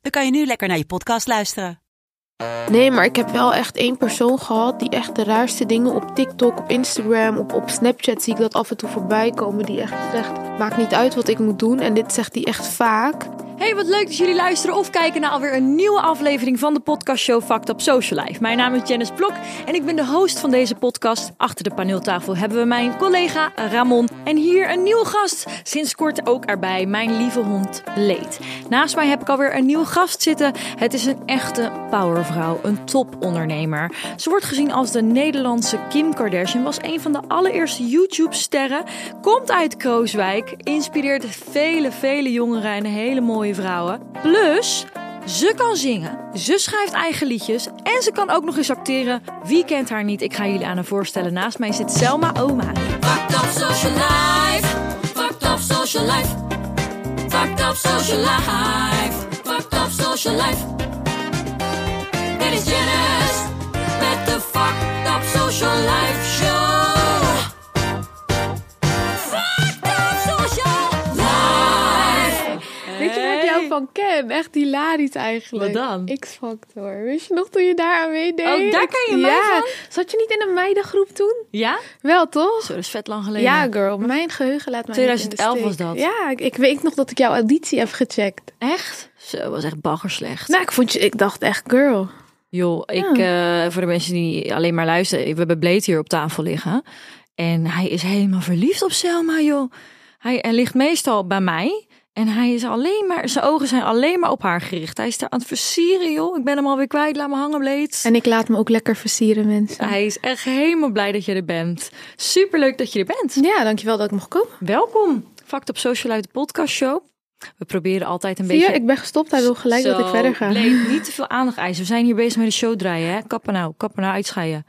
dan kan je nu lekker naar je podcast luisteren. Nee, maar ik heb wel echt één persoon gehad die echt de raarste dingen op TikTok, op Instagram, op, op Snapchat zie ik dat af en toe voorbij komen. Die echt zegt, maakt niet uit wat ik moet doen. En dit zegt hij echt vaak. Hey, wat leuk dat jullie luisteren of kijken naar alweer een nieuwe aflevering van de podcastshow Fact Up Social Life. Mijn naam is Janice Blok en ik ben de host van deze podcast. Achter de paneeltafel hebben we mijn collega Ramon en hier een nieuwe gast. Sinds kort ook erbij, mijn lieve hond Leed. Naast mij heb ik alweer een nieuwe gast zitten. Het is een echte powervrouw, een topondernemer. Ze wordt gezien als de Nederlandse Kim Kardashian, was een van de allereerste YouTube-sterren, komt uit Krooswijk, inspireert vele, vele jongeren en een hele mooie vrouwen. Plus, ze kan zingen, ze schrijft eigen liedjes en ze kan ook nog eens acteren. Wie kent haar niet? Ik ga jullie aan haar voorstellen. Naast mij zit Selma Oma. Fucked up social life. Fucked up social life. Fucked up social life. Fucked up social life. Dit is Janice met de Fucked up social life show. Van ken? Echt hilarisch eigenlijk. Wat dan? X-Factor. Weet je nog toen je daar aan meedeed? Oh, daar ken je mij ja. van? Zat je niet in een meidengroep toen? Ja? Wel, toch? Zo, dat is vet lang geleden. Ja, girl. Mijn geheugen laat mij niet in de 2011 steek. was dat. Ja, ik, ik weet nog dat ik jouw auditie heb gecheckt. Echt? Zo, was echt baggerslecht. Nou, ik, vond je, ik dacht echt, girl. Joh, ik, eh, voor de mensen die alleen maar luisteren, we hebben Bleed hier op tafel liggen. En hij is helemaal verliefd op Selma, joh. Hij, hij ligt meestal bij mij. En hij is alleen maar, zijn ogen zijn alleen maar op haar gericht. Hij is daar aan het versieren, joh. Ik ben hem alweer kwijt, laat me hangen, Bleed. En ik laat me ook lekker versieren, mensen. Hij is echt helemaal blij dat je er bent. Superleuk dat je er bent. Ja, dankjewel dat ik mocht komen. Welkom. Fact op Social uit de podcast show. We proberen altijd een Zie je, beetje... ik ben gestopt. Hij wil gelijk dat ik verder ga. Bleed, niet te veel aandacht eisen. We zijn hier bezig met de show draaien, hè? Kappen nou, kappen nou, uitscheiden.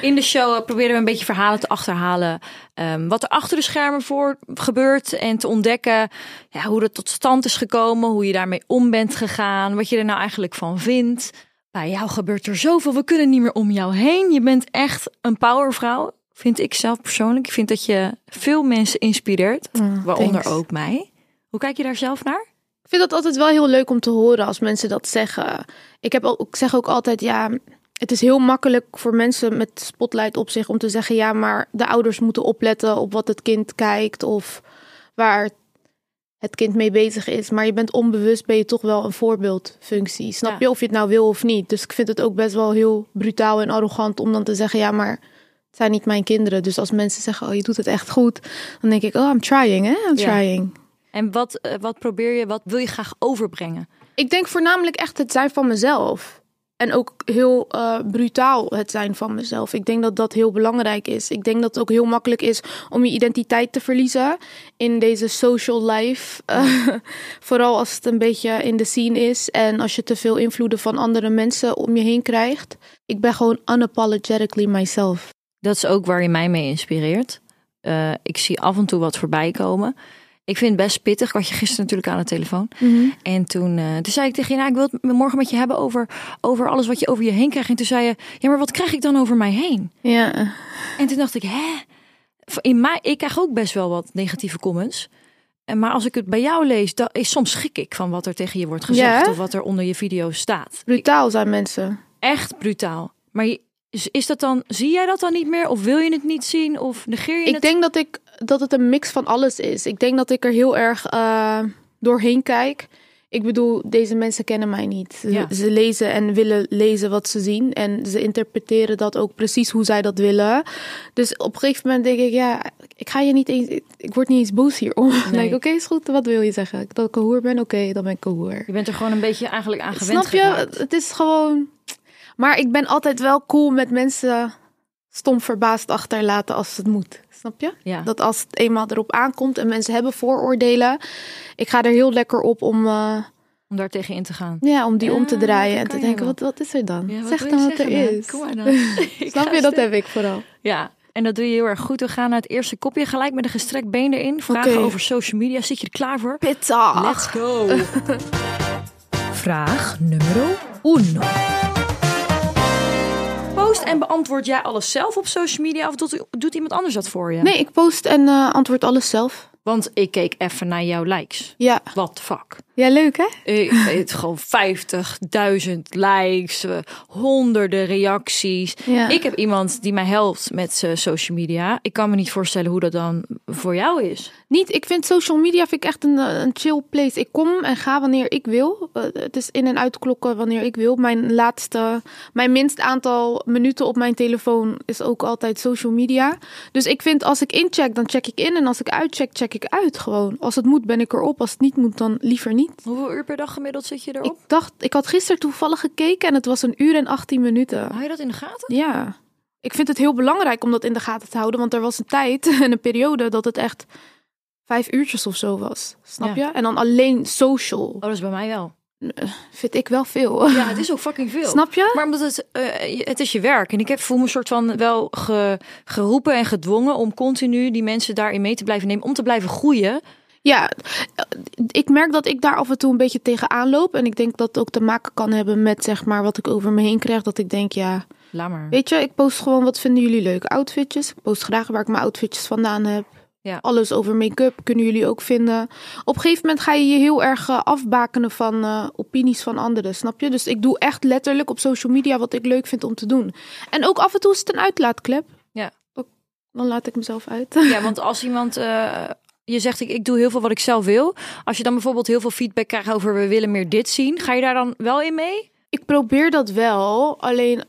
In de show eh, proberen we een beetje verhalen te achterhalen. ehm, wat er achter de schermen voor gebeurt. En te ontdekken ja, hoe dat tot stand is gekomen. Hoe je daarmee om bent gegaan. Wat je er nou eigenlijk van vindt. Bij jou gebeurt er zoveel. We kunnen niet meer om jou heen. Je bent echt een powervrouw. Vind ik zelf persoonlijk. Ik vind dat je veel mensen inspireert. Oh, waaronder thanks. ook mij. Hoe kijk je daar zelf naar? Ik vind dat altijd wel heel leuk om te horen als mensen dat zeggen. Ik, heb ook, ik zeg ook altijd, ja, het is heel makkelijk voor mensen met spotlight op zich om te zeggen, ja, maar de ouders moeten opletten op wat het kind kijkt of waar het kind mee bezig is. Maar je bent onbewust, ben je toch wel een voorbeeldfunctie. Snap Ja. je of je het nou wil of niet? Dus ik vind het ook best wel heel brutaal en arrogant om dan te zeggen, ja, maar het zijn niet mijn kinderen. Dus als mensen zeggen, oh, je doet het echt goed, dan denk ik, oh, I'm trying, hè? I'm Ja. trying. En wat, eh, wat probeer je, wat wil je graag overbrengen? Ik denk voornamelijk echt het zijn van mezelf. En ook heel eh, brutaal het zijn van mezelf. Ik denk dat dat heel belangrijk is. Ik denk dat het ook heel makkelijk is om je identiteit te verliezen in deze social life. Vooral als het een beetje in de scene is en als je te veel invloeden van andere mensen om je heen krijgt. Ik ben gewoon unapologetically myself. Dat is ook waar je mij mee inspireert. Eh, ik zie af en toe wat voorbij komen. Ik vind het best pittig. Ik had je gisteren natuurlijk aan de telefoon. En toen, eh, toen zei ik tegen je, nou, ik wil het morgen met je hebben over, over alles wat je over je heen krijgt. En toen zei je, ja, maar wat krijg ik dan over mij heen? Ja, En toen dacht ik, hè? In mij, ik krijg ook best wel wat negatieve comments. En maar als ik het bij jou lees, dan is soms schrik ik van wat er tegen je wordt gezegd Ja, of wat er onder je video staat. brutaal zijn mensen. Echt brutaal. Maar je- is, is dat dan, zie jij dat dan niet meer? Of wil je het niet zien? Of negeer je Ik het? denk dat, ik, dat het een mix van alles is. Ik denk dat ik er heel erg eh, doorheen kijk. Ik bedoel, deze mensen kennen mij niet. Ze, Ja. ze lezen en willen lezen wat ze zien. En ze interpreteren dat ook precies hoe zij dat willen. Dus op een gegeven moment denk ik, ja, ik ga je niet eens... Ik, ik word niet eens boos hierom. Ik, oké, is goed. Wat wil je zeggen? Dat ik een hoer ben? Oké, dan ben ik een hoer. Je bent er gewoon een beetje eigenlijk aan gewend Snap je? geraakt. Het is gewoon... Maar ik ben altijd wel cool met mensen stom verbaasd achterlaten als het moet. Snap je? Ja. Dat als het eenmaal erop aankomt en mensen hebben vooroordelen. Ik ga er heel lekker op om, eh, Om daar tegen in te gaan. Ja, om die om te draaien en te denken, wel. wat, wat is er dan? Ja, zeg dan wat er dan? is. Kom maar dan. Snap je, dat heb ik vooral. Ja, en dat doe je heel erg goed. We gaan naar het eerste kopje gelijk met een gestrekt been erin. Vragen over social media. Zit je er klaar voor? Pittig. Let's go. Vraag nummer uno. Post en beantwoord jij alles zelf op social media of doet, doet iemand anders dat voor je? Nee, ik post en eh, antwoord alles zelf. Want ik keek even naar jouw likes. Ja. What the fuck? Ja, leuk hè? Ik weet gewoon 50.000 likes, eh, honderden reacties. Ja. Ik heb iemand die mij helpt met social media. Ik kan me niet voorstellen hoe dat dan voor jou is. Niet, ik vind social media vind ik echt een, eh, een chill place. Ik kom en ga wanneer ik wil. Eh, het is in- en uitklokken wanneer ik wil. Mijn laatste, mijn minst aantal minuten op mijn telefoon is ook altijd social media. Dus ik vind als ik incheck, dan check ik in. En als ik uitcheck, check ik uit gewoon. Als het moet, ben ik erop. Als het niet moet, dan liever niet. Hoeveel uur per dag gemiddeld zit je erop? Ik dacht, ik had gisteren toevallig gekeken en het was een uur en 18 minuten. Hou je dat in de gaten? Ja. Ik vind het heel belangrijk om dat in de gaten te houden. Want er was een tijd en een periode dat het echt vijf uurtjes of zo was. Snap Ja. je? En dan alleen social. Oh, dat is bij mij wel. Vind ik wel veel. Ja, het is ook fucking veel. Snap je? Maar omdat het, eh, het is je werk. En ik heb voel me een soort van wel ge- geroepen en gedwongen om continu die mensen daarin mee te blijven nemen. Om te blijven groeien. Ja, ik merk dat ik daar af en toe een beetje tegenaan loop. En ik denk dat het ook te maken kan hebben met zeg maar wat ik over me heen krijg. Dat ik denk, ja, Laat maar. weet je, ik post gewoon wat vinden jullie leuk. Outfitjes. Ik post graag waar ik mijn outfitjes vandaan heb. Ja. Alles over make-up kunnen jullie ook vinden. Op een gegeven moment ga je je heel erg eh, afbakenen van eh, opinies van anderen, snap je? Dus ik doe echt letterlijk op social media wat ik leuk vind om te doen. En ook af en toe is het een uitlaatklep. Ja. Ook- Dan laat ik mezelf uit. Ja, want als iemand. eh, je zegt ik, ik doe heel veel wat ik zelf wil. Als je dan bijvoorbeeld heel veel feedback krijgt over we willen meer dit zien, ga je daar dan wel in mee? Ik probeer dat wel, alleen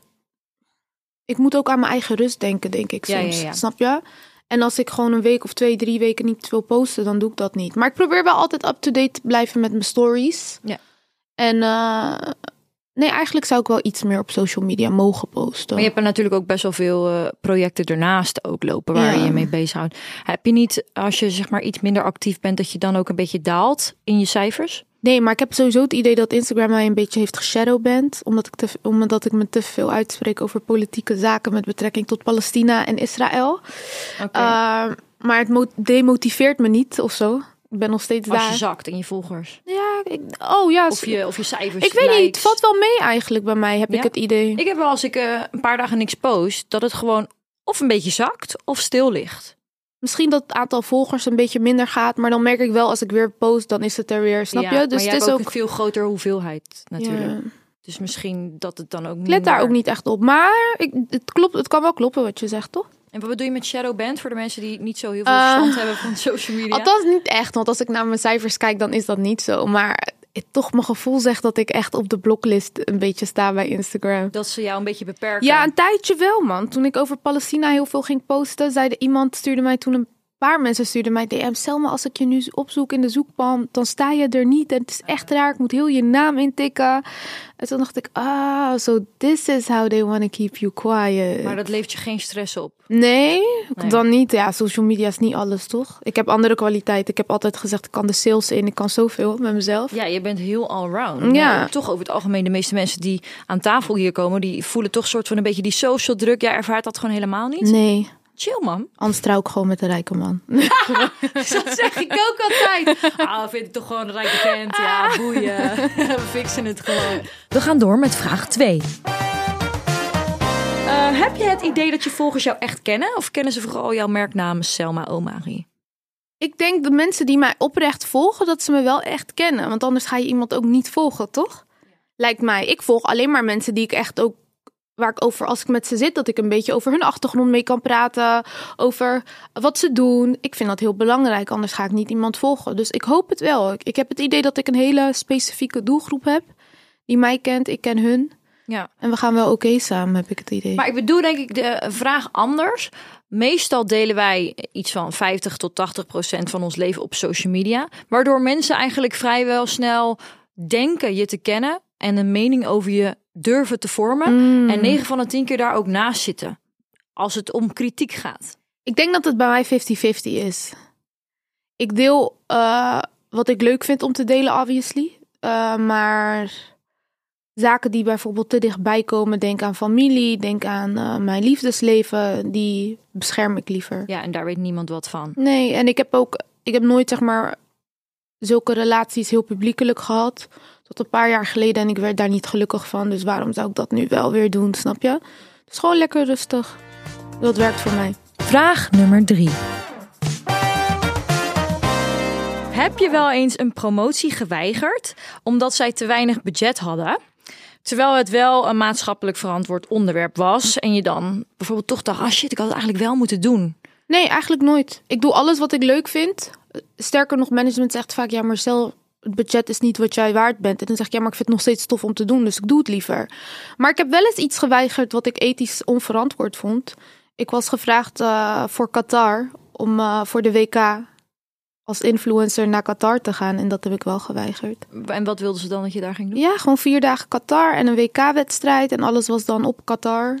ik moet ook aan mijn eigen rust denken, denk ik soms. ja, ja. Snap je? En als ik gewoon een week of twee, drie weken niet wil posten, dan doe ik dat niet. Maar ik probeer wel altijd up-to-date te blijven met mijn stories. Ja. En eh, nee, eigenlijk zou ik wel iets meer op social media mogen posten. Maar je hebt er natuurlijk ook best wel veel eh, projecten ernaast ook lopen waar Ja. je je mee bezighoudt. Heb je niet, als je zeg maar iets minder actief bent, dat je dan ook een beetje daalt in je cijfers? Nee, maar ik heb sowieso het idee dat Instagram mij een beetje heeft geshadowband. Omdat ik, te, omdat ik me te veel uitspreek over politieke zaken met betrekking tot Palestina en Israël. Uh, maar het mo- demotiveert me niet of zo. Ben nog steeds als daar. je zakt in je volgers. Ja, ik, oh ja. Of je, of je cijfers. ik weet niet, het valt wel mee eigenlijk bij mij, heb Ja? ik het idee. Ik heb wel als ik eh, een paar dagen niks post, dat het gewoon of een beetje zakt of stil ligt. Misschien dat het aantal volgers een beetje minder gaat, maar dan merk ik wel als ik weer post, dan is het er weer, snap Ja, je? Dus het is ook ook. een veel grotere hoeveelheid natuurlijk. Ja, Dus misschien dat het dan ook ik let daar ook niet echt op. Maar ik, het, klopt, het kan wel kloppen wat je zegt, toch? En wat bedoel je met shadowband voor de mensen die niet zo heel veel Eh, verstand hebben van social media? Althans niet echt, want als ik naar mijn cijfers kijk, dan is dat niet zo. Maar het, toch mijn gevoel zegt dat ik echt op de bloklist een beetje sta bij Instagram. dat ze jou een beetje beperken. Ja, een tijdje wel, man. Toen ik over Palestina heel veel ging posten, zeide iemand, stuurde mij toen een paar mensen stuurden mij DM. Selma, als ik je nu opzoek in de zoekpalm, dan sta je er niet. En het is echt raar, ik moet heel je naam intikken. En toen dacht ik, ah, so this is how they want to keep you quiet. Maar dat levert je geen stress op. Nee, Nee. dan niet. Ja, social media is niet alles, toch? Ik heb andere kwaliteiten. Ik heb altijd gezegd, ik kan de sales in, ik kan zoveel met mezelf. Ja, je bent heel allround. Ja. Maar Toch over het algemeen, de meeste mensen die aan tafel hier komen, die voelen toch soort van een beetje die social druk. Jij ervaart dat gewoon helemaal niet. Nee, Chill man. anders trouw ik gewoon met een rijke man. Dat zeg ik ook altijd. Ah, vind ik toch gewoon een rijke vent. Ja, boeien. We fixen het gewoon. We gaan door met vraag 2. heb je het idee dat je volgers jou echt kennen? Of kennen ze vooral jouw merknaam Selma Omari? Ik denk de mensen die mij oprecht volgen, dat ze me wel echt kennen. Want anders ga je iemand ook niet volgen, toch? Lijkt mij. Ik volg alleen maar mensen die ik echt ook. Waar ik over, als ik met ze zit, dat ik een beetje over hun achtergrond mee kan praten. Over wat ze doen. Ik vind dat heel belangrijk, anders ga ik niet iemand volgen. Dus ik hoop het wel. Ik, ik heb het idee dat ik een hele specifieke doelgroep heb. Die mij kent, ik ken hun. Ja. En we gaan wel oké samen, heb ik het idee. Maar ik bedoel denk ik de vraag anders. Meestal delen wij iets van 50 tot 80 procent van ons leven op social media. Waardoor mensen eigenlijk vrijwel snel denken je te kennen. En een mening over je durven te vormen. Mm. En 9 van de 10 keer daar ook naast zitten. Als het om kritiek gaat. Ik denk dat het bij mij 50-50 is. Ik deel eh, wat ik leuk vind om te delen, obviously. Eh, maar zaken die bijvoorbeeld te dichtbij komen, denk aan familie, denk aan eh, mijn liefdesleven, die bescherm ik liever. Ja, en daar weet niemand wat van. Nee, en ik heb ook, ik heb nooit zeg maar zulke relaties heel publiekelijk gehad. Tot een paar jaar geleden en ik werd daar niet gelukkig van. Dus waarom zou ik dat nu wel weer doen, snap je? Dus gewoon lekker rustig. Dat werkt voor mij. Vraag nummer drie. Heb je wel eens een promotie geweigerd omdat zij te weinig budget hadden? Terwijl het wel een maatschappelijk verantwoord onderwerp was. En je dan bijvoorbeeld toch dacht, ah shit, ik had het eigenlijk wel moeten doen. Nee, eigenlijk nooit. Ik doe alles wat ik leuk vind. Sterker nog, management zegt vaak, ja, Marcel, het budget is niet wat jij waard bent. En dan zeg ik, ja, maar ik vind het nog steeds tof om te doen, dus ik doe het liever. Maar ik heb wel eens iets geweigerd wat ik ethisch onverantwoord vond. Ik was gevraagd eh, voor Qatar om eh, voor de WK als influencer naar Qatar te gaan. En dat heb ik wel geweigerd. En wat wilden ze dan dat je daar ging doen? Ja, gewoon vier dagen Qatar en een WK-wedstrijd. En alles was dan op Qatar.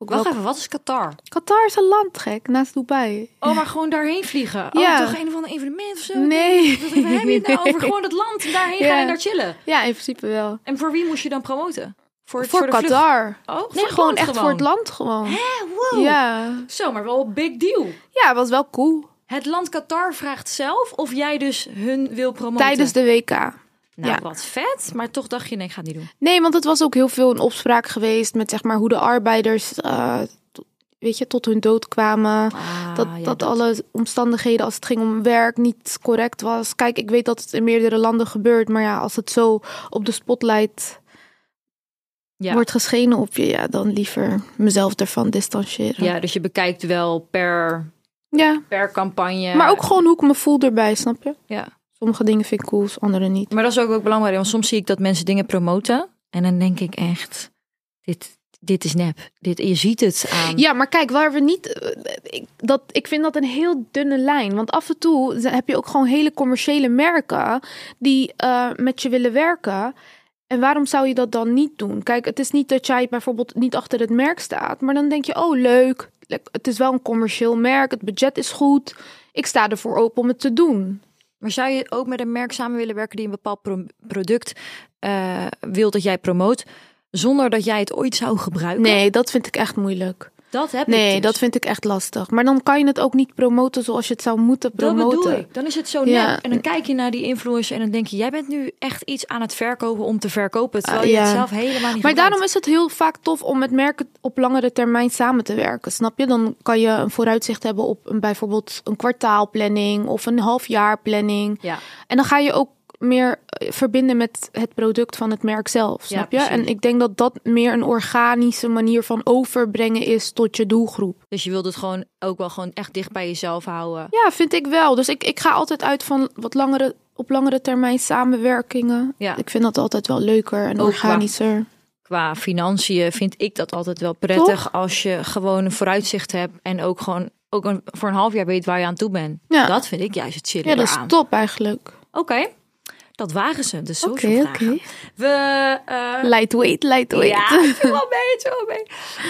Ook Wacht wel- even, wat is Qatar? Qatar is een land, gek, naast Dubai. Oh, maar gewoon daarheen vliegen? Oh, Ja. toch een of ander evenement of zo? Nee. Wat hebben het nou over? Gewoon het land en daarheen gaan en daar chillen. Ja, in principe wel. En voor wie moest je dan promoten? Voor, Voor, de? Qatar. Oh, Nee, gewoon echt voor het land gewoon. Hè, wow. Ja. Zo, maar wel een big deal. ja, was wel cool. Het land Qatar vraagt zelf of jij dus hun wil promoten. Tijdens de WK. Nou, ja. wat vet. Maar toch dacht je, nee, ik ga het niet doen. Nee, want het was ook heel veel een opspraak geweest met zeg maar hoe de arbeiders, eh, weet je, tot hun dood kwamen. Ah, dat, ja, dat alle omstandigheden als het ging om werk niet correct was. Kijk, ik weet dat het in meerdere landen gebeurt, maar ja, als het zo op de spotlight Ja. wordt geschenen op je, ja, dan liever mezelf ervan distancieren. Ja, dus je bekijkt wel per, Ja. per campagne. Maar ook gewoon hoe ik me voel erbij, snap je? Ja. Sommige dingen vind ik cool, andere niet. Maar dat is ook, ook belangrijk, want soms zie ik dat mensen dingen promoten. En dan denk ik echt, dit, dit is nep. Dit, je ziet het aan. Ja, maar kijk, waar we niet. eh, Ik, dat, ik vind dat een heel dunne lijn. Want af en toe heb je ook gewoon hele commerciële merken die eh, met je willen werken. En waarom zou je dat dan niet doen? Kijk, het is niet dat jij bijvoorbeeld niet achter het merk staat. Maar dan denk je, oh leuk. Het is wel een commercieel merk. Het budget is goed. Ik sta ervoor open om het te doen. Maar zou je ook met een merk samen willen werken die een bepaald pro- product eh, wil dat jij promoot, zonder dat jij het ooit zou gebruiken? Nee, dat vind ik echt moeilijk. Dat heb ik Nee, dus. dat vind ik echt lastig. Maar dan kan je het ook niet promoten zoals je het zou moeten Dat promoten. bedoel ik. Dan is het zo nep. En dan kijk je naar die influencer en dan denk je, jij bent nu echt iets aan het verkopen om te verkopen, terwijl Ah, je ja. het zelf helemaal niet Maar gebruikt. daarom is het heel vaak tof om met merken op langere termijn samen te werken. Snap je? Dan kan je een vooruitzicht hebben op een, bijvoorbeeld een kwartaalplanning of een halfjaarplanning. Ja. En dan ga je ook meer eh, verbinden met het product van het merk zelf. Ja, Snap je? precies. En ik denk dat dat meer een organische manier van overbrengen is tot je doelgroep. Dus je wilt het gewoon ook wel gewoon echt dicht bij jezelf houden. Ja, vind ik wel. Dus ik, ik ga altijd uit van wat langere, op langere termijn samenwerkingen. Ja. Ik vind dat altijd wel leuker en Ook organischer. Qua financiën vind ik dat altijd wel prettig als je gewoon een vooruitzicht hebt en ook gewoon ook een, voor een half jaar weet waar je aan toe bent. Ja. Dat vind ik juist het chillen Ja, dat is top eigenlijk. Oké, dat wagen ze. De social vragen. We eh, Lightweight, lightweight. Ja, ik wel mee, ik wel mee.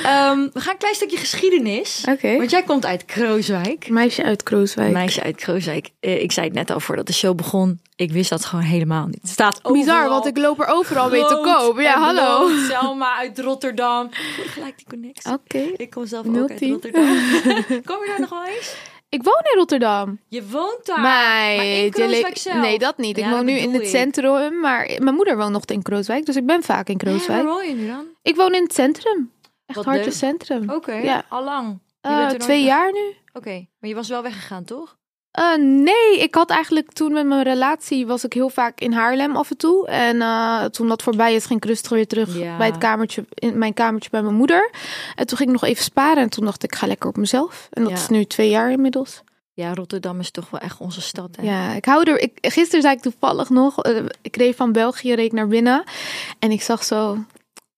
Ehm, we gaan een klein stukje geschiedenis. Want jij komt uit Krooswijk. Meisje uit Krooswijk. Meisje uit Krooswijk. Eh, ik zei het net al voordat de show begon. Ik wist dat gewoon helemaal niet. Het staat Bizar, overal. want ik loop er overal mee te koop. Ja, hallo. Selma uit Rotterdam. Gelijk die connectie. Oké. Ik kom zelf ook uit 010. Rotterdam. kom je daar nog wel eens? Ik woon in Rotterdam. Je woont daar. maar in Meid, je Krooswijk zelf. Nee, dat niet. Ik Ja, woon nu in het ik. centrum, maar mijn moeder woont nog in Krooswijk, dus ik ben vaak in Krooswijk. waar woon je nu dan? Ik woon in het centrum. Echt Wat hartje centrum. Oké, Ja. allang. Je Eh, twee jaar nu. Oké, maar je was wel weggegaan, toch? Eh, nee, ik had eigenlijk toen met mijn relatie was ik heel vaak in Haarlem af en toe. En eh, toen dat voorbij is, ging ik rustig weer terug Ja. bij het kamertje, in mijn kamertje bij mijn moeder. En toen ging ik nog even sparen en toen dacht ik, ik ga lekker op mezelf. En dat Ja. is nu twee jaar inmiddels. Ja, Rotterdam is toch wel echt onze stad. Hè? Ja, ik hou er. Ik, gisteren zei ik toevallig nog, eh, ik reed van België reed naar binnen en ik zag zo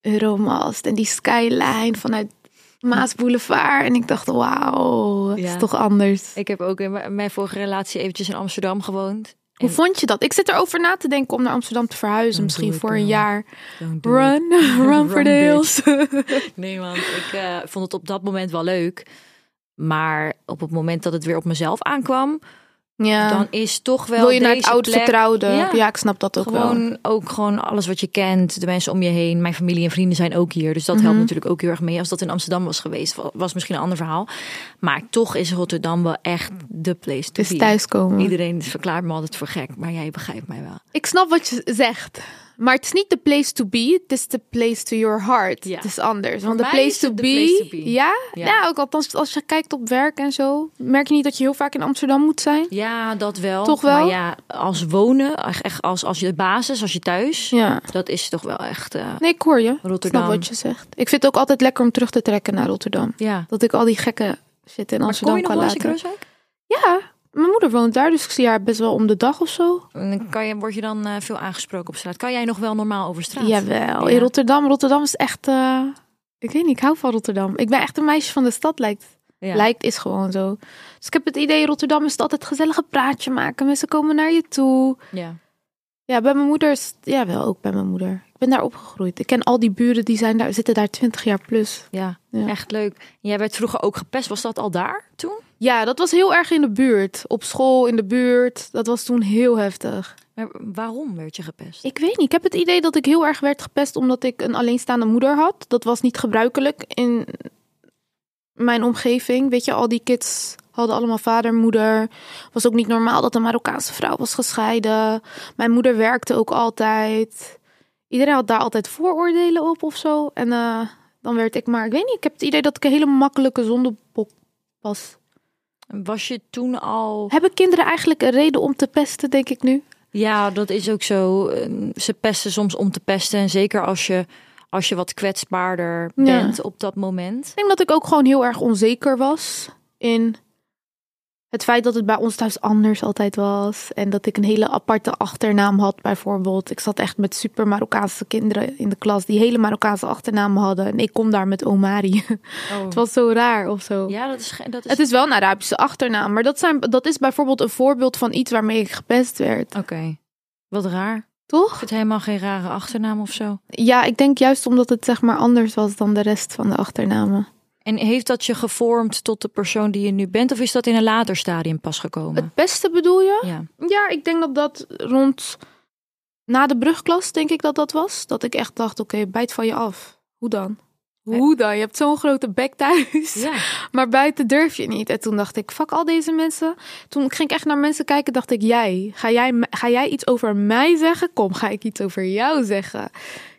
Euromast en die skyline vanuit Maas Boulevard en ik dacht, wauw, het Ja. is toch anders. Ik heb ook in mijn- vorige relatie eventjes in Amsterdam gewoond. Hoe En- vond je dat? Ik zit erover na te denken om naar Amsterdam te verhuizen, misschien voor een dan. jaar. Run, run for hills. Nee, want ik eh, vond het op dat moment wel leuk. Maar op het moment dat het weer op mezelf aankwam, Ja. dan is toch wel Wil je naar het oude plek- vertrouwde? Ja. Ja. ik snap dat ook wel. Gewoon ook gewoon alles wat je kent, de mensen om je heen. Mijn familie en vrienden zijn ook hier, dus dat helpt Mhm. natuurlijk ook heel erg mee. Als dat in Amsterdam was geweest, wa- was misschien een ander verhaal. Maar toch is Rotterdam wel echt de place to be. thuiskomen. Iedereen verklaart me altijd voor gek, maar jij begrijpt mij wel. Ik snap wat je zegt. Maar het is niet de place to be, het is de place to your heart. Ja. Het is anders. Want de place, to, be, place to be. Ja? Ja. ja? ook althans als je kijkt op werk en zo. Merk je niet dat je heel vaak in Amsterdam moet zijn? Ja, dat wel. Toch wel? Maar ja, als wonen, echt als, als je basis, als je thuis, Ja. dat is toch wel echt eh, Nee, ik hoor je. Rotterdam. snap wat je zegt. Ik vind het ook altijd lekker om terug te trekken naar Rotterdam. Ja. Dat ik al die gekke shit in Maar Amsterdam kom je nog kan laten. Ja, mijn moeder woont daar, dus ik zie haar best wel om de dag of zo. En dan Kan je, word je dan eh, veel aangesproken op straat? Kan jij nog wel normaal over straat? Jawel, Ja. in Rotterdam. Rotterdam is echt... eh, ik weet niet, ik hou van Rotterdam. Ik ben echt een meisje van de stad, lijkt Ja. Lijkt is gewoon zo. Dus ik heb het idee, Rotterdam is het altijd gezellig een praatje maken. Mensen komen naar je toe. Ja. Ja, bij mijn moeder is ja wel ook bij mijn moeder. Ben daar opgegroeid. Ik ken al die buren die zijn daar, zitten daar 20 jaar plus. Ja, Ja. echt leuk. Jij werd vroeger ook gepest. Was dat al daar toen? Ja, dat was heel erg in de buurt. Op school, in de buurt. Dat was toen heel heftig. Maar waarom werd je gepest? Ik weet niet. Ik heb het idee dat ik heel erg werd gepest omdat ik een alleenstaande moeder had. Dat was niet gebruikelijk in mijn omgeving. Weet je, al die kids hadden allemaal vader, moeder. Was ook niet normaal dat een Marokkaanse vrouw was gescheiden. Mijn moeder werkte ook altijd. Iedereen had daar altijd vooroordelen op of zo. En eh, dan werd ik maar, ik weet niet, ik heb het idee dat ik een hele makkelijke zondebok was. Was je toen al... Hebben kinderen eigenlijk een reden om te pesten, denk ik nu? Ja, dat is ook zo. Eh, Ze pesten soms om te pesten. En zeker als je, als je wat kwetsbaarder Ja. bent op dat moment. Ik denk dat ik ook gewoon heel erg onzeker was in het feit dat het bij ons thuis anders altijd was. En dat ik een hele aparte achternaam had, bijvoorbeeld. Ik zat echt met super Marokkaanse kinderen in de klas die hele Marokkaanse achternamen hadden. En ik kom daar met Omari. Het was zo raar of zo. Ja, dat is... Dat is... Het is wel een Arabische achternaam, maar dat, zijn, dat is bijvoorbeeld een voorbeeld van iets waarmee ik gepest werd. Oké. Wat raar. Toch? Het helemaal geen rare achternaam of zo. Ja, ik denk juist omdat het zeg maar anders was dan de rest van de achternamen. En heeft dat je gevormd tot de persoon die je nu bent? Of is dat in een later stadium pas gekomen? Het beste bedoel je? Ja. Ja, ik denk dat dat rond na de brugklas, denk ik dat dat was. Dat ik echt dacht, oké, bijt van je af. Hoe dan? Hoe dan? Je hebt zo'n grote bek thuis. Ja. Maar buiten durf je niet. En toen dacht ik, fuck al deze mensen. Toen ging ik echt naar mensen kijken, dacht ik, jij, ga jij, ga jij iets over mij zeggen? Kom, ga ik iets over jou zeggen?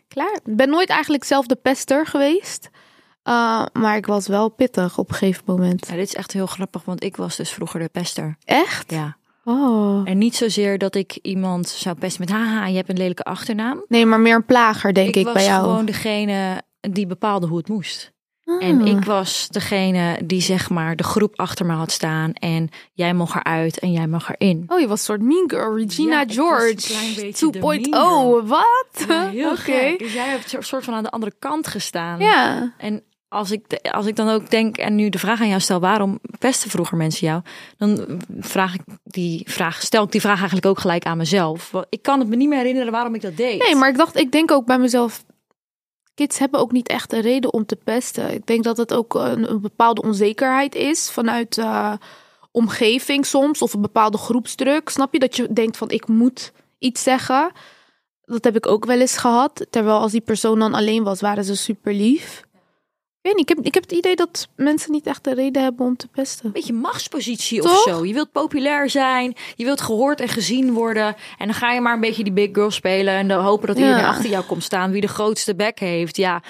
Klaar. Ik ben nooit eigenlijk zelf de pester geweest. Uh, maar ik was wel pittig op een gegeven moment. Ja, dit is echt heel grappig, want ik was dus vroeger de pester. Echt? Ja. Oh. En niet zozeer dat ik iemand zou pesten met haha, je hebt een lelijke achternaam. Nee, maar meer een plager, denk ik, was bij jou. gewoon degene die bepaalde hoe het moest. En Ah. ik was degene die zeg maar de groep achter me had staan. En jij mag eruit en jij mag erin. Oh, je was een soort mean girl. Regina Ja, ik was een George. klein beetje de 2.0. mean girl. Wat? Ja, heel Oké. gek. Dus jij hebt een soort van aan de andere kant gestaan. Ja. En als ik, als ik dan ook denk en nu de vraag aan jou stel, waarom pesten vroeger mensen jou? Dan vraag ik die vraag, stel ik die vraag eigenlijk ook gelijk aan mezelf. Ik kan het me niet meer herinneren waarom ik dat deed. Nee, maar ik dacht, ik denk ook bij mezelf. Kids hebben ook niet echt een reden om te pesten. Ik denk dat het ook een, een bepaalde onzekerheid is vanuit eh, omgeving soms of een bepaalde groepsdruk. Snap je dat je denkt van ik moet iets zeggen? Dat heb ik ook wel eens gehad. Terwijl als die persoon dan alleen was, waren ze super lief. Ik weet niet, ik heb, ik heb het idee dat mensen niet echt een reden hebben om te pesten. beetje machtspositie of zo. Je wilt populair zijn, je wilt gehoord en gezien worden. En dan ga je maar een beetje die big girl spelen en dan hopen dat Ja. iedereen achter jou komt staan wie de grootste bek heeft. Ja,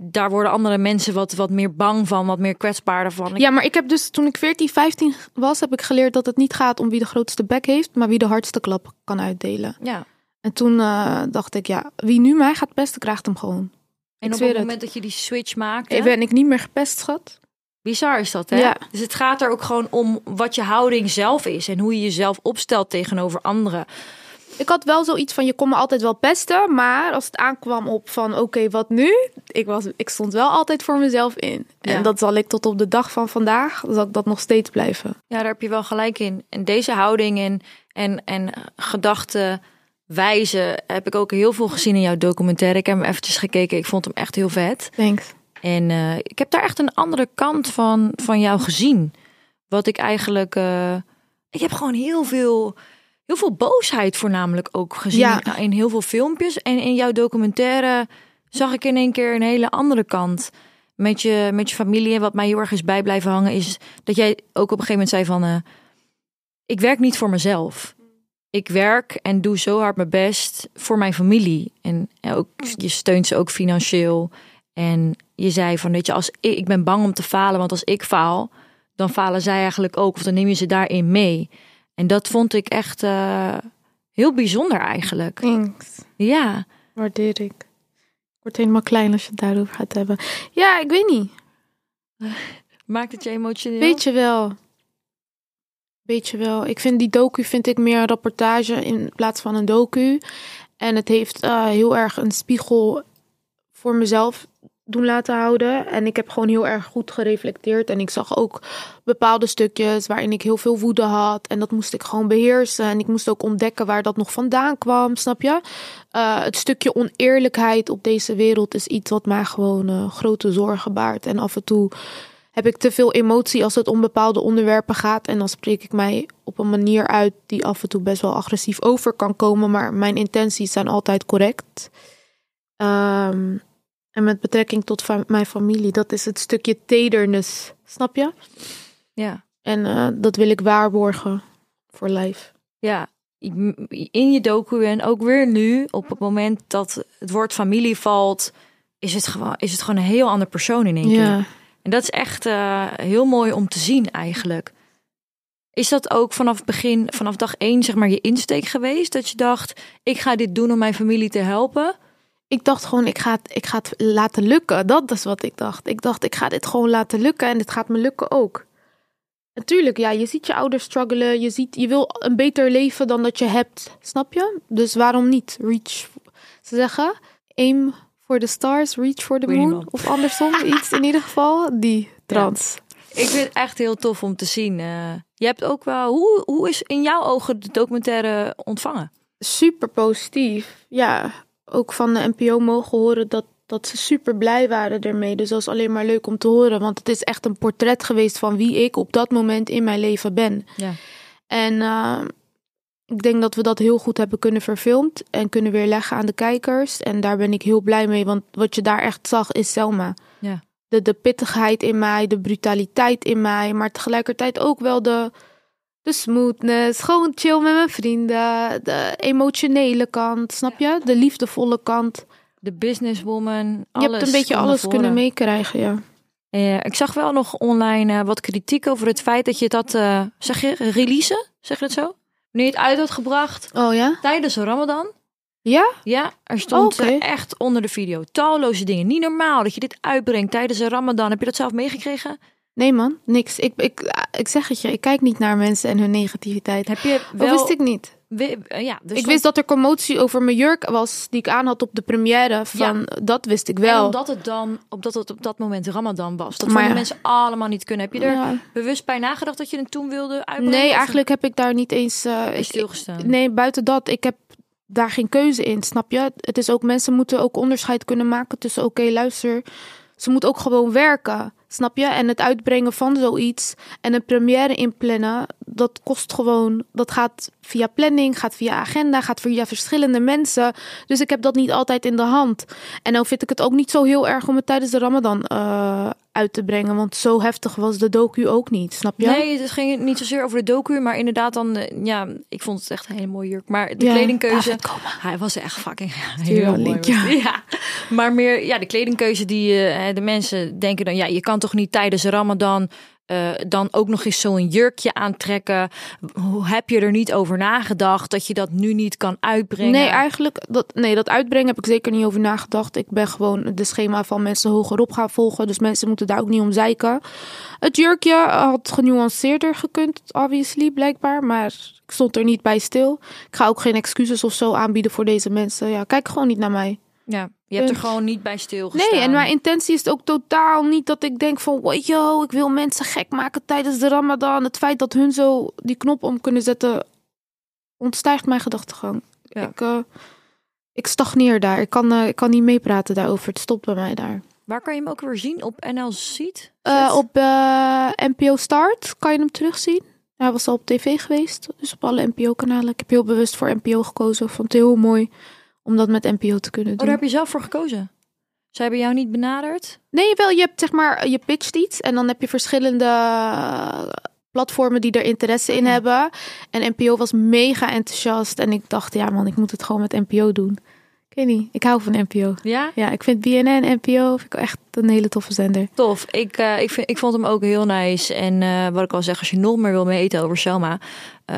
daar worden andere mensen wat, wat meer bang van, wat meer kwetsbaarder van. Ja, maar ik heb dus toen ik 14, 15 was, heb ik geleerd dat het niet gaat om wie de grootste bek heeft, maar wie de hardste klap kan uitdelen. ja. En toen eh, dacht ik, ja, wie nu mij gaat pesten, krijgt hem gewoon. En op het het. moment dat je die switch maakt, Ik ben ik niet meer gepest, schat. bizar is dat, hè? Ja. Dus het gaat er ook gewoon om wat je houding zelf is en hoe je jezelf opstelt tegenover anderen. Ik had wel zoiets van, je kon me altijd wel pesten, maar als het aankwam op van, oké, wat nu? Ik, was, ik stond wel altijd voor mezelf in. Ja. En dat zal ik tot op de dag van vandaag, zal ik dat nog steeds blijven. Ja, daar heb je wel gelijk in. En deze houding en, en, en gedachten wijze heb ik ook heel veel gezien in jouw documentaire. Ik heb hem eventjes gekeken. Ik vond hem echt heel vet. Thanks. En eh, ik heb daar echt een andere kant van, van jou gezien. Wat ik eigenlijk eh, ik heb gewoon heel veel, heel veel boosheid voornamelijk ook gezien Ja. in heel veel filmpjes. En in jouw documentaire zag ik in één keer een hele andere kant. Met je, met je familie. En wat mij heel erg is bij blijven hangen is dat jij ook op een gegeven moment zei van... eh, ik werk niet voor mezelf. Ik werk en doe zo hard mijn best voor mijn familie. En ook, je steunt ze ook financieel. En je zei van, weet je, als ik, ik ben bang om te falen, want als ik faal, dan falen zij eigenlijk ook. Of dan neem je ze daarin mee. En dat vond ik echt eh, heel bijzonder eigenlijk. Thanks. Ja, Waardeer ik. Ik word helemaal klein als je het daarover gaat hebben. Ja, ik weet niet. maakt het je emotioneel? Weet je wel. Weet je wel. Ik vind die docu vind ik meer een rapportage in plaats van een docu. En het heeft eh, heel erg een spiegel voor mezelf doen laten houden. En ik heb gewoon heel erg goed gereflecteerd. En ik zag ook bepaalde stukjes waarin ik heel veel woede had. En dat moest ik gewoon beheersen. En ik moest ook ontdekken waar dat nog vandaan kwam. Snap je? Eh, het stukje oneerlijkheid op deze wereld is iets wat mij gewoon eh, grote zorgen baart. En af en toe heb ik te veel emotie als het om bepaalde onderwerpen gaat. En dan spreek ik mij op een manier uit die af en toe best wel agressief over kan komen. Maar mijn intenties zijn altijd correct. Ehm, en met betrekking tot fa- mijn familie, dat is het stukje tedernis. Snap je? Ja. En eh, dat wil ik waarborgen voor lijf. ja, in je docu en ook weer nu, op het moment dat het woord familie valt, is het gewoon, is het gewoon een heel ander persoon in één keer. En dat is echt eh, heel mooi om te zien eigenlijk. Is dat ook vanaf begin, vanaf dag één, zeg maar, je insteek geweest? Dat je dacht, ik ga dit doen om mijn familie te helpen? Ik dacht gewoon, ik ga, het, ik ga het laten lukken. Dat is wat ik dacht. Ik dacht, ik ga dit gewoon laten lukken en dit gaat me lukken ook. Natuurlijk, ja, je ziet je ouders struggelen. Je, ziet, je wil een beter leven dan dat je hebt. Snap je? Dus waarom niet? Reach. Ze zeggen, aim for the stars, reach for the moon. Of andersom, iets in ieder geval. Die trans. Ik vind het echt heel tof om te zien. eh. je hebt ook wel, hoe, hoe is in jouw ogen de documentaire ontvangen? super positief. Ja, ook van de NPO mogen horen dat, dat ze super blij waren ermee. Dus dat is alleen maar leuk om te horen. Want het is echt een portret geweest van wie ik op dat moment in mijn leven ben. Ja. En eh, ik denk dat we dat heel goed hebben kunnen verfilmd en kunnen weerleggen aan de kijkers. En daar ben ik heel blij mee, want wat je daar echt zag is Selma. Ja. De, de pittigheid in mij, de brutaliteit in mij, maar tegelijkertijd ook wel de, de smoothness. Gewoon chill met mijn vrienden, de emotionele kant, snap je? De liefdevolle kant. De businesswoman, Je alles hebt een beetje alles kunnen meekrijgen, ja. Eh, ik zag wel nog online eh, wat kritiek over het feit dat je had, eh, zeg je, releasen? Zeg je dat zo? Je het uit had gebracht Oh ja? tijdens Ramadan. Ja? Ja, er stond eh, echt onder de video talloze dingen. Niet normaal dat je dit uitbrengt tijdens de Ramadan. Heb je dat zelf meegekregen? Nee man, niks. Ik, ik, ik zeg het je, ik kijk niet naar mensen en hun negativiteit. Heb je Dat wel... wist ik niet. We- eh, ja, er Ik wist dat er commotie over mijn jurk was die ik aan had op de première. Van, Dat wist ik En wel. omdat het dan, omdat het op dat moment Ramadan was. Dat vonden ja. mensen allemaal niet kunnen. Heb je er Ja. bewust bij nagedacht dat je het toen wilde uitbrengen? Nee, eigenlijk heb ik daar niet eens... eh, ik- stilgestaan? nee, buiten dat, ik heb daar geen keuze in, snap je? Het is ook, mensen moeten ook onderscheid kunnen maken tussen... Oké, luister, ze moet ook gewoon werken, snap je? En het uitbrengen van zoiets en een première inplannen... dat kost gewoon... Dat gaat via planning, gaat via agenda, gaat via verschillende mensen. Dus ik heb dat niet altijd in de hand. En nou vind ik het ook niet zo heel erg om het tijdens de Ramadan eh, uit te brengen. Want zo heftig was de docu ook niet, snap je? Nee, het ging niet zozeer over de docu, maar inderdaad dan, eh, ja, ik vond het echt een hele mooie jurk. Maar de Ja, kledingkeuze, hij was echt fucking heel link, ja. Maar meer, ja, de kledingkeuze die eh, de mensen denken dan, ja, je kan toch niet tijdens Ramadan eh, dan ook nog eens zo'n jurkje aantrekken. Hoe heb je er niet over nagedacht dat je dat nu niet kan uitbrengen? Nee, eigenlijk, dat, nee, dat uitbrengen heb ik zeker niet over nagedacht. Ik ben gewoon de schema van mensen hogerop gaan volgen. Dus mensen moeten daar ook niet om zeiken. Het jurkje had genuanceerder gekund, obviously, blijkbaar. Maar ik stond er niet bij stil. Ik ga ook geen excuses of zo aanbieden voor deze mensen. Ja, kijk gewoon niet naar mij. Ja, je hebt er gewoon niet bij stilgestaan. Nee, en mijn intentie is ook totaal niet dat ik denk van... "Wow, Yo, ik wil mensen gek maken tijdens de ramadan. Het feit dat hun zo die knop om kunnen zetten... ontstijgt mijn gedachtegang. Ja. Ik, eh, ik stagneer daar. Ik kan, eh, ik kan niet meepraten daarover. Het stopt bij mij daar. Waar kan je hem ook weer zien? Op NL Ziet? Eh, op eh, NPO Start kan je hem terugzien. Hij was al op tv geweest, dus op alle NPO-kanalen. Ik heb heel bewust voor NPO gekozen. Vond het heel mooi om dat met NPO te kunnen Oh, doen. daar heb je zelf voor gekozen. Zij hebben jou niet benaderd? Nee, wel, je hebt zeg maar, je pitcht iets en dan heb je verschillende eh, platformen die er interesse in Ja. hebben. En NPO was mega enthousiast en ik dacht, ja man, ik moet het gewoon met NPO doen. Ik weet niet, ik hou van NPO. Ja? Ja, ik vind BNN, NPO, vind ik echt een hele toffe zender. Tof. Ik, eh, ik, vind, ik vond hem ook heel nice. En eh, wat ik al zeg, als je nog meer wil weten over Selma,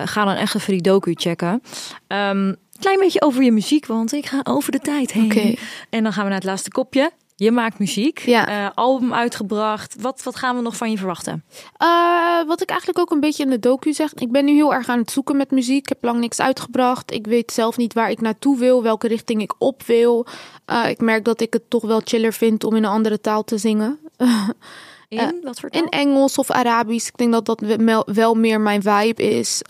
ga dan echt even die docu checken. Ehm klein beetje over je muziek, want ik ga over de tijd heen. Oké. En dan gaan we naar het laatste kopje. Je maakt muziek. Ja. Eh, album uitgebracht. Wat, wat gaan we nog van je verwachten? Eh, wat ik eigenlijk ook een beetje in de docu zeg. Ik ben nu heel erg aan het zoeken met muziek. Ik heb lang niks uitgebracht. Ik weet zelf niet waar ik naartoe wil, welke richting ik op wil. Eh, ik merk dat ik het toch wel chiller vind om in een andere taal te zingen. In wat voor taal? In Engels of Arabisch. Ik denk dat dat wel- meer mijn vibe is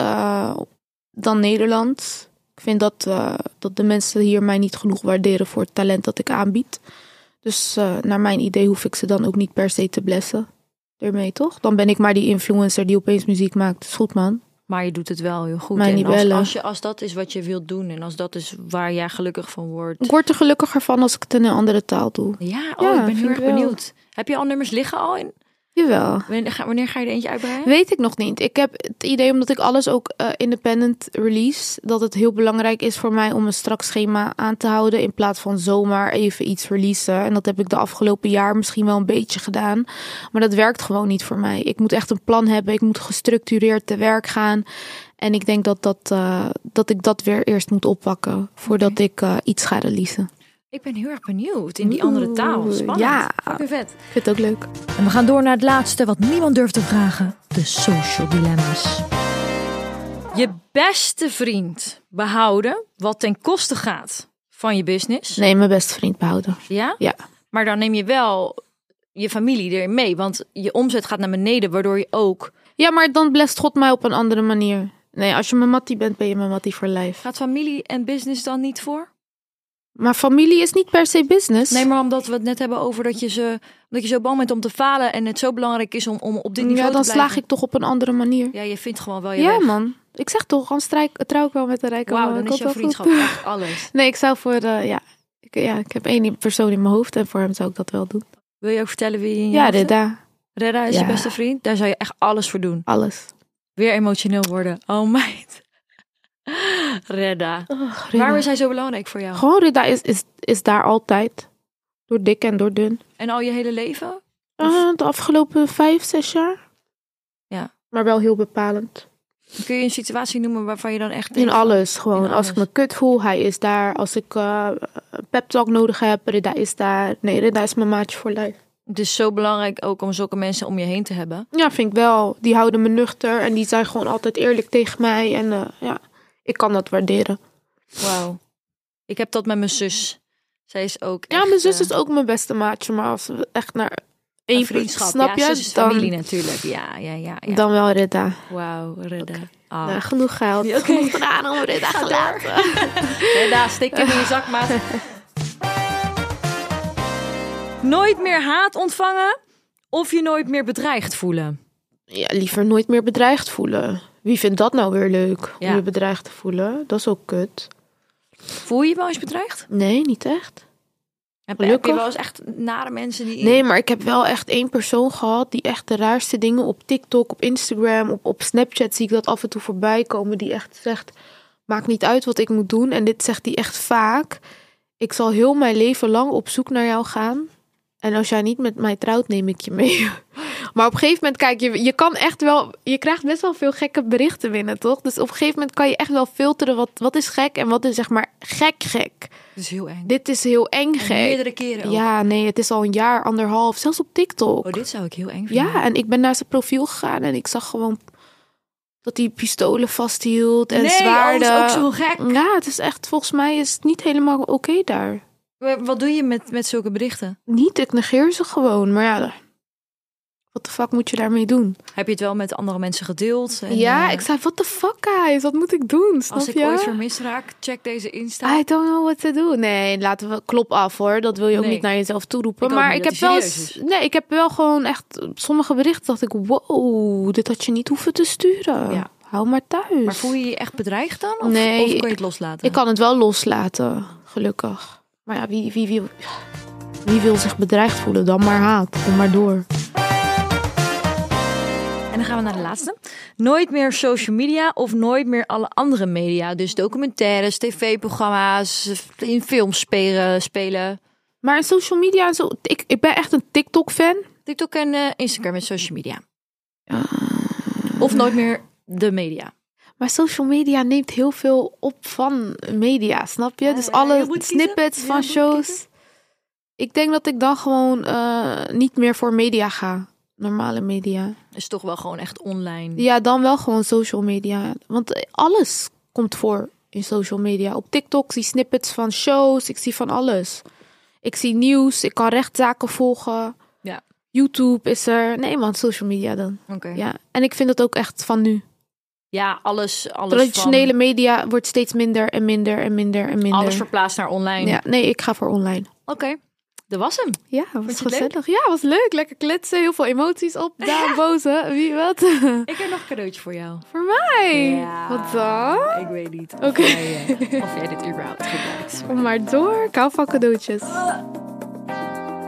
dan Nederlands. Ik vind dat, eh, dat de mensen hier mij niet genoeg waarderen voor het talent dat ik aanbied. Dus eh, naar mijn idee hoef ik ze dan ook niet per se te blessen. Ermee toch? Dan ben ik maar die influencer die opeens muziek maakt. Is goed man. Maar je doet het wel heel goed. Mij en niet als, bellen. als, je, als dat is wat je wilt doen en als dat is waar jij gelukkig van wordt. Ik word er gelukkiger van als ik het in een andere taal doe. Ja, oh, Ja, ik ben heel erg benieuwd. Heb je al nummers liggen al in? Jawel. Wanneer ga, je er eentje uitbreiden? Weet ik nog niet. Ik heb het idee, omdat ik alles ook eh, independent release, dat het heel belangrijk is voor mij om een strak schema aan te houden. In plaats van zomaar even iets releasen. En dat heb ik de afgelopen jaar misschien wel een beetje gedaan. Maar dat werkt gewoon niet voor mij. Ik moet echt een plan hebben. Ik moet gestructureerd te werk gaan. En ik denk dat, dat, eh, dat ik dat weer eerst moet oppakken voordat ik eh, iets ga releasen. Ik ben heel erg benieuwd in die andere taal. Spannend. ja. Fucking vet. Ik vind het ook leuk. En we gaan door naar het laatste wat niemand durft te vragen. De social dilemma's. Je beste vriend behouden wat ten koste gaat van je business. Nee, mijn beste vriend behouden. Ja? Ja. Maar dan neem je wel je familie erin mee. Want je omzet gaat naar beneden, waardoor je ook... Ja, maar dan blest God mij op een andere manier. Nee, als je mijn mattie bent, ben je mijn mattie voor lijf. Gaat familie en business dan niet voor? Maar familie is niet per se business. Nee, maar omdat we het net hebben over dat je, ze, dat je zo bang bent om te falen... en het zo belangrijk is om, om op dit niveau ja, dan te blijven. slaag ik toch op een andere manier. Ja, je vindt gewoon wel je Ja, weg. man. Ik zeg toch, dan strijk, trouw ik wel met een rijke Wauw, man. dan is jouw vriendschap echt alles. Nee, ik zou voor, eh, ja, ik, ja, ik heb één persoon in mijn hoofd en voor hem zou ik dat wel doen. Wil je ook vertellen wie je Ja? Reda, Redda is je Ja. beste vriend. Daar zou je echt alles voor doen. alles. Weer emotioneel worden. Oh Redda. Waarom is hij zo belangrijk voor jou? Gewoon Reda is, is, is daar altijd. Door dik en door dun. En al je hele leven? Eh, de afgelopen vijf, zes jaar. Ja. Maar wel heel bepalend. Kun je een situatie noemen waarvan je dan echt... In alles, gewoon. In Als ik me kut voel, hij is daar. Als ik eh een pep talk nodig heb, Reda is daar. Nee, Reda is mijn maatje voor lijf. Het is zo belangrijk ook om zulke mensen om je heen te hebben. Ja, vind ik wel. Die houden me nuchter en die zijn gewoon altijd eerlijk tegen mij. En eh, ja, ik kan dat waarderen. Wauw. Ik heb dat met mijn zus. Zij is ook Ja, echt, mijn zus eh, is ook mijn beste maatje. Maar als we echt naar een één vriendschap. snap ja, je? zus dan, familie natuurlijk. Ja, ja, ja. ja. dan wel Reda. Wauw, Redda. Ah. Nou, genoeg geld. Oké. Genoeg gedaan om Reda te laten. Redda, steek hem in je zak, maat. nooit meer haat ontvangen of je nooit meer bedreigd voelen? Ja, liever nooit meer bedreigd voelen. Wie vindt dat nou weer leuk? Ja. Om je bedreigd te voelen? Dat is ook kut. Voel je je wel eens bedreigd? Nee, niet echt. Heb, je wel eens echt nare mensen die... Nee, maar ik heb wel echt één persoon gehad die echt de raarste dingen op TikTok, op Instagram, op, op Snapchat zie ik dat af en toe voorbij komen. Die echt zegt, maakt niet uit wat ik moet doen. En dit zegt hij echt vaak. Ik zal heel mijn leven lang op zoek naar jou gaan. En als jij niet met mij trouwt, neem ik je mee. Maar op een gegeven moment, kijk, je, je kan echt wel... Je krijgt best wel veel gekke berichten binnen, toch? Dus op een gegeven moment kan je echt wel filteren wat, wat is gek en wat is zeg maar gek gek. Dat is heel eng. Dit is heel eng En gek. meerdere keren ook. Ja, nee, het is al een jaar, anderhalf, zelfs op TikTok. Oh, dit zou ik heel eng vinden. ja, en ik ben naar zijn profiel gegaan en ik zag gewoon dat hij pistolen vasthield en nee, zwaarden. oh, dat is ook zo gek. Ja, het is echt, volgens mij is het niet helemaal oké daar. Wat doe je met, met zulke berichten? Niet, ik negeer ze gewoon, maar ja, Wat de fuck moet je daarmee doen? Heb je het wel met andere mensen gedeeld? En, ja, eh, ik zei, wat de fuck guys, wat moet ik doen? Snap Als ik je? ooit vermist raak, check deze Insta. I don't know what to do. Nee, laten we klop af hoor. Dat wil je ook Nee. niet naar jezelf toeroepen. Ik maar ik heb wel, nee, ik heb wel gewoon echt sommige berichten dacht ik, wow, dit had je niet hoeven te sturen. Ja. Hou maar thuis. Maar voel je je echt bedreigd dan? Of, Nee, of kun je het loslaten? Ik kan het wel loslaten, gelukkig. Maar ja, wie, wie, wie, wie wil zich bedreigd voelen? Dan maar haat. Kom maar door. En dan gaan we naar de laatste. Nooit meer social media of nooit meer alle andere media. Dus documentaires, tv-programma's, in films spelen. spelen. Maar in social media en zo, ik, ik ben echt een TikTok-fan. TikTok en eh, Instagram en social media. Of nooit meer de media. Maar social media neemt heel veel op van media, snap je? dus alle snippets van shows. Ik denk dat ik dan gewoon eh, niet meer voor media ga. Normale media. Is toch wel gewoon echt online. Ja, dan wel gewoon social media. Want alles komt voor in social media. Op TikTok zie ik snippets van shows. Ik zie van alles. Ik zie nieuws. Ik kan rechtszaken volgen. Ja. YouTube is er. Nee man, social media dan. Oké. Ja. Ja. En ik vind het ook echt van nu. Alles, alles Traditionele van, media wordt steeds minder en minder en minder en minder. alles verplaatst naar online. Ja, nee, ik ga voor online. Oké, dat was hem. Ja, was gezellig. Ja, was leuk. Lekker kletsen. Heel veel emoties op. Daar, boze. Wie, wat? Ik heb nog een cadeautje voor jou. voor mij. Ja. Wat dan? Ik weet niet Oké. eh, of jij dit überhaupt gebruikt. Kom maar door. Ik hou van cadeautjes.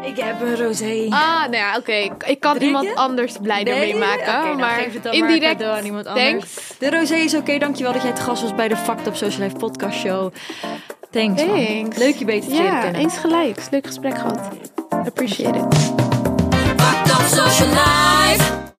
Ik heb een rosé. Ah, nou ja, oké. Ik kan Drink iemand anders blijder mee maken. Oké, dan maar geef het dan indirect. maar aan iemand anders. Thanks. De rosé is oké. Dankjewel dat jij het gast was bij de Fact Up Social Life podcast show. Thanks. Leuk je beter te Ja, kennen. eens gelijk. Leuk gesprek gehad. Appreciate it. Fucked up social life.